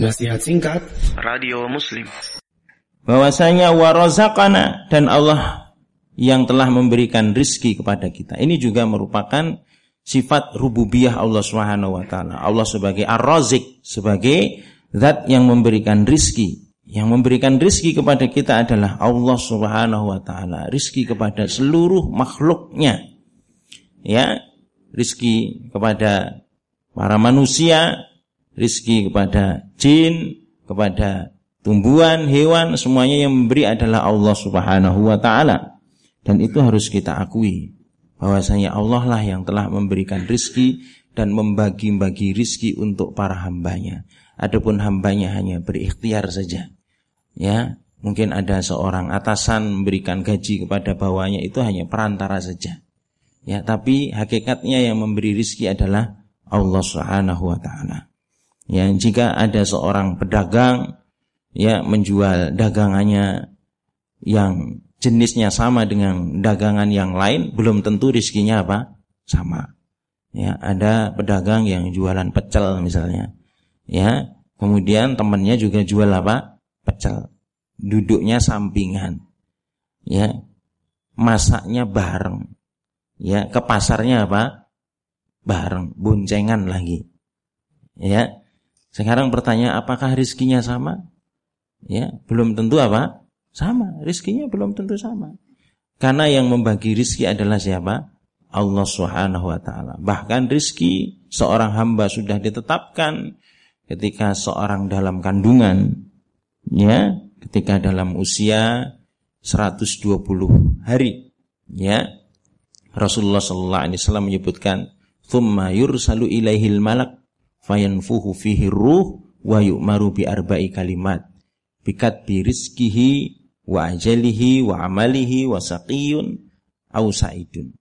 Nasihat singkat Radio Muslim bahwasanya warazakana dan Allah yang telah memberikan rizki kepada kita. Ini juga merupakan sifat rububiyah Allah Subhanahu wa taala. Allah sebagai Ar-Razik, sebagai zat yang memberikan rizki. Yang memberikan rizki kepada kita adalah Allah Subhanahu wa taala. Rizki kepada seluruh makhluknya. Ya, rizki kepada para manusia, rizki kepada jin, kepada tumbuhan, hewan, semuanya yang memberi adalah Allah Subhanahu wa taala. Dan itu harus kita akui bahwasanya Allah lah yang telah memberikan rizki dan membagi-bagi rizki untuk para hambanya. Adapun hambanya hanya berikhtiar saja. Ya, mungkin ada seorang atasan memberikan gaji kepada bawahnya itu hanya perantara saja. Ya, tapi hakikatnya yang memberi rizki adalah Allah Subhanahu wa taala. Ya, jika ada seorang pedagang ya menjual dagangannya yang jenisnya sama dengan dagangan yang lain, belum tentu rizkinya apa? Sama. Ya, ada pedagang yang jualan pecel misalnya. Ya, kemudian temannya juga jual apa? Pecel. Duduknya sampingan. Ya. Masaknya bareng. Ya, ke pasarnya apa? Bareng, boncengan lagi. Ya. Sekarang pertanyaan apakah rizkinya sama? Ya, belum tentu apa? Sama, rizkinya belum tentu sama. Karena yang membagi rizki adalah siapa? Allah Subhanahu wa taala. Bahkan rizki seorang hamba sudah ditetapkan ketika seorang dalam kandungan ya, ketika dalam usia 120 hari ya. Rasulullah sallallahu alaihi wasallam menyebutkan thumma yursalu ilaihil malak fayanfuhu fihi ruh wa yu'maru bi arba'i kalimat bikat bi rizkihi wa ajalihi wa amalihi wa saqiyun au sa'idun.